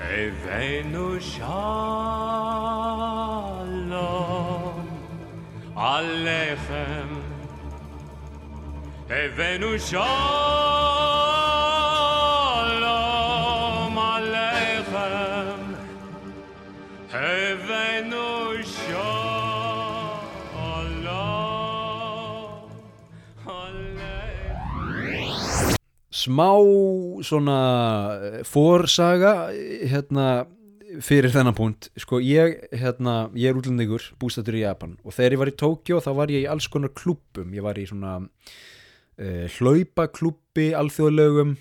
הבאנו שלום עליכם הבאנו שלום Smá svona eh, forsaga eh, hérna fyrir þennan punkt. Sko ég, hérna, ég er útlendingur bústættur í Japan og þegar ég var í Tókjó þá var ég í alls konar klubbum ég var í svona uh, hlaupaklubbi alþjóðlegum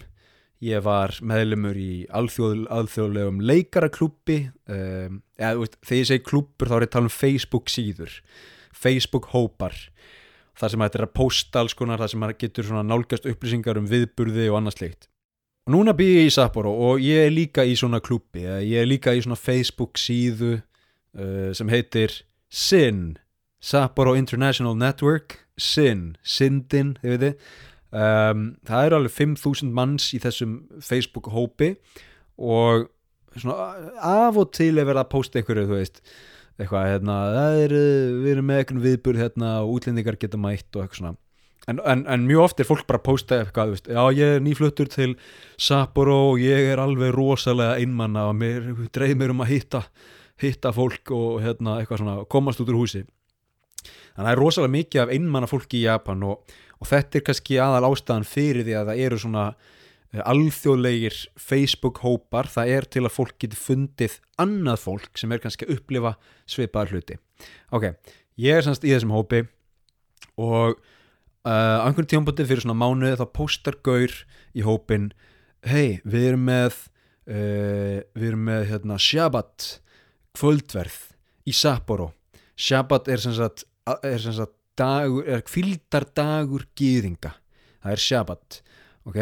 ég var meðlumur í alþjóð, alþjóðlegum leikaraklubbi um, eða, veist, þegar ég segi klubbur þá er ég að tala um Facebook síður. Facebook hópar þar sem þetta er að posta alls konar þar sem maður getur nálgast upplýsingar um viðburði og annað slikt og núna býð ég í Sapporo og ég er líka í svona eða ég er líka í svona Facebook síðu uh, sem heitir SIN Sapporo International Network SIN, Sindin þið veitir um, það eru alveg 5.000 manns í þessum Facebook hópi og svona af og til er verið að posta einhverju þú veist eitthvað hérna, er, við erum með eitthvað viðburð hérna útlendingar geta mætt og eitthvað svona. En, en, en mjög oft er fólk bara að posta eitthvað, veist, já ég er nýfluttur til Sapporo og ég er alveg rosalega einmanna og mér dreif mér um að hitta, hitta fólk og hérna eitthvað svona, komast út úr húsi. Þannig að það er rosalega mikið af einmanna fólki í Japan og, og þetta er kannski aðal ástæðan fyrir því að það eru svona alþjóðlegir Facebook hópar það er til að fólk geti fundið annað fólk sem er kannski að upplifa svipaðar hluti. Ok, ég er semst í þessum hópi og uh, á einhvern tímabóti fyrir svona mánuði þá postar gaur í hópin hei, við erum með uh, við erum með hérna Shabbat kvöldverð í Sapporo. Shabbat er sem sagt, er sem sagt dagur, er kvildardagur gýðinga það er Shabbat ok,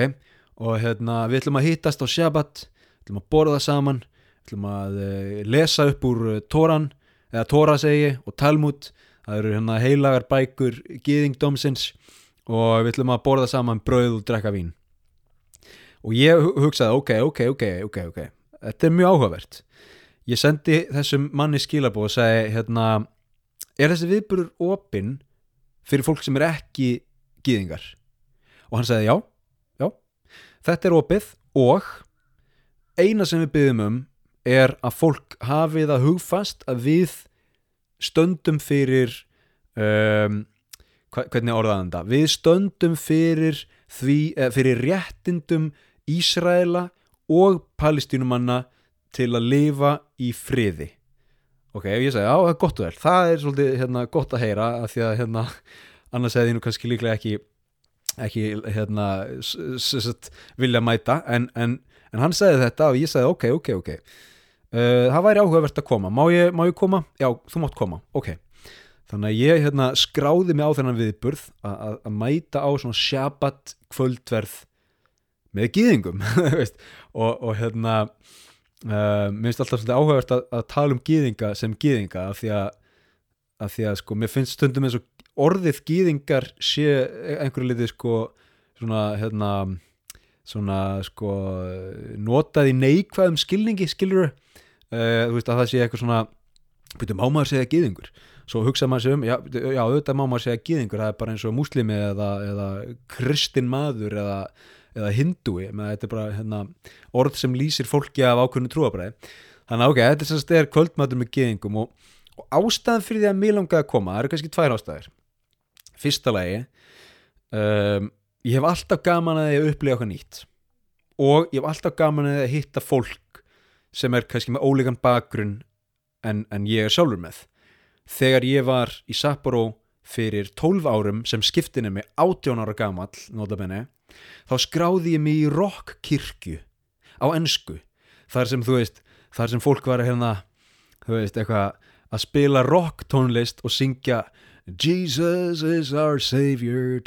og hérna við ætlum að hittast á Shabbat við ætlum að borða saman við ætlum að uh, lesa upp úr uh, Tóran eða Tóra segi og Talmud það eru hérna heilagar bækur gýðingdómsins og við ætlum að borða saman brauð og drekka vín. Og ég hu- hugsaði ok, ok, ok, ok, ok. Þetta er mjög áhugavert. Ég sendi þessum manni skilabóð og segi hérna er þessi viðburur opinn fyrir fólk sem er ekki gýðingar og hann sagði já, já þetta er opið og eina sem við byggjum um er að fólk hafi það hugfast að við stöndum fyrir um, hvernig orðaðan þetta við stöndum fyrir því, eh, fyrir réttindum Ísraela og palestínumanna til að lifa í friði. Ok, ef ég segi, já, það er gott og vel. Það er svolítið hérna, gott að heyra af því að hérna, annars hefði nú kannski líklega ekki ekki hérna vilja mæta en, en, en hann segði þetta og ég segði ok, ok, ok. Uh, það væri áhugavert að koma. Má ég, má ég koma? Já, þú mátt koma, ok. Þannig að ég hérna, skráði mig á þennan viðburð að- að að mæta á svona shabbat kvöldverð með gýðingum og, og hérna uh, mér finnst alltaf svolítið áhugavert að, að tala um gýðinga sem gýðinga af því að, af því að sko, mér finnst stundum eins og orðið gýðingar sé einhverju litið sko svona hérna svona sko notað í neikvæðum skilningi skilur uh, þú veist að það sé eitthvað svona byrju má maður segja gýðingur svo hugsa maður sig um, já, já auðvitað má maður segja gýðingur það er bara eins og múslimi eða, eða kristin maður eða, eða hindúi með þetta er bara hérna, orð sem lýsir fólki af ákveðinu trúabræði þannig að ok, þetta er er kvöldmatur með gýðingum og, og ástæðan fyrir því að mér langaði að koma, það eru kannski tvær ástæður fyrsta lagi um, ég hef alltaf gaman að ég upplifa eitthvað nýtt. Og ég hef alltaf gaman að ég hitta fólk sem er kannski með ólíkan bakgrunn en, en ég er sjálfur með. Þegar ég var í Sapporo fyrir 12 árum sem skiptin er mig 18 ára gamall notabenni, þá skráði ég mig í rockkirkju á ensku. Þar sem þú veist, þar sem fólk var að hérna, þú veist, eitthvað að spila rock tónlist og syngja Jesus is our Savior.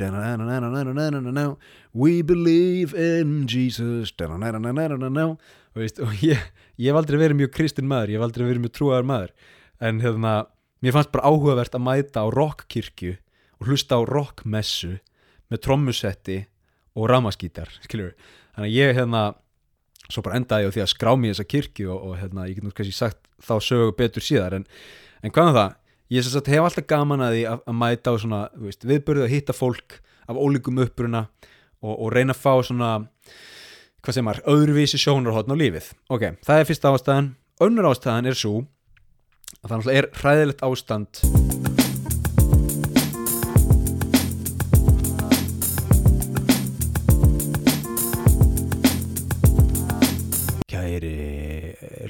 We believe in Jesus. Veist, og ég, ég hef aldrei verið mjög kristinn maður, ég hef aldrei verið mjög trúaðar maður. En hefna, mér fannst bara áhugavert að mæta á rockkirkju og hlusta á rockmessu með trommusetti og ramaskítar. Þannig að ég hefna, svo bara endaði á því að skrá mér þessa kirkju og, og hefna, ég get nú kannski sagt þá sögu betur síðar. En, en hvað er það? Ég sagt hef alltaf gaman að því að, að mæta á svona veist, viðbörðu að hitta fólk af ólíkum uppruna og, og reyna að fá svona hvað sem er, öðruvísi sjónarhóttn á lífið. Ok, það er fyrsta ástæðan. Önnur ástæðan er svo að það er hræðilegt ástand. Kæri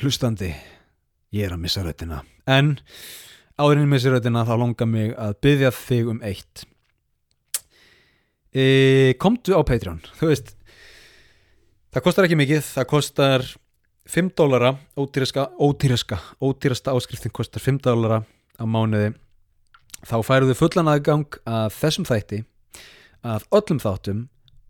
hlustandi ég er að missa röddina. En áðurinn missa röddina þá longar mig að byggja þig um eitt. E, komdu á Patreon. Þú veist það kostar ekki mikið, það kostar 5 dólara ódýraska, ódýraska, ódýrasta áskriftin kostar 5 dólara á mánuði. Þá færuðu fullan aðgang að þessum þætti að öllum þáttum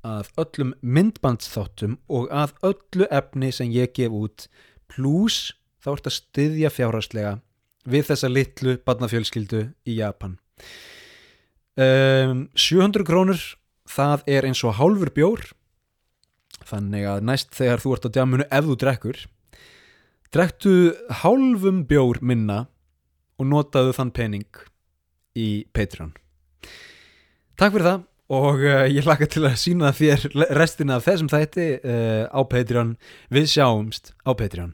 að öllum myndbandsþáttum og að öllu efni sem ég gef út. Pluss þá ert að styðja fjárhagslega við þessa litlu barnafjölskyldu í Japan. Um, 700 krónur það er eins og hálfur bjór. Þannig að næst þegar þú ert á djámunu ef þú drekkur drektu hálfum bjór minna og notaðu þann pening í Patreon. Takk fyrir það og uh, ég laka til að sína þér restina af þessum þætti uh, á Patreon. Við sjáumst á Patreon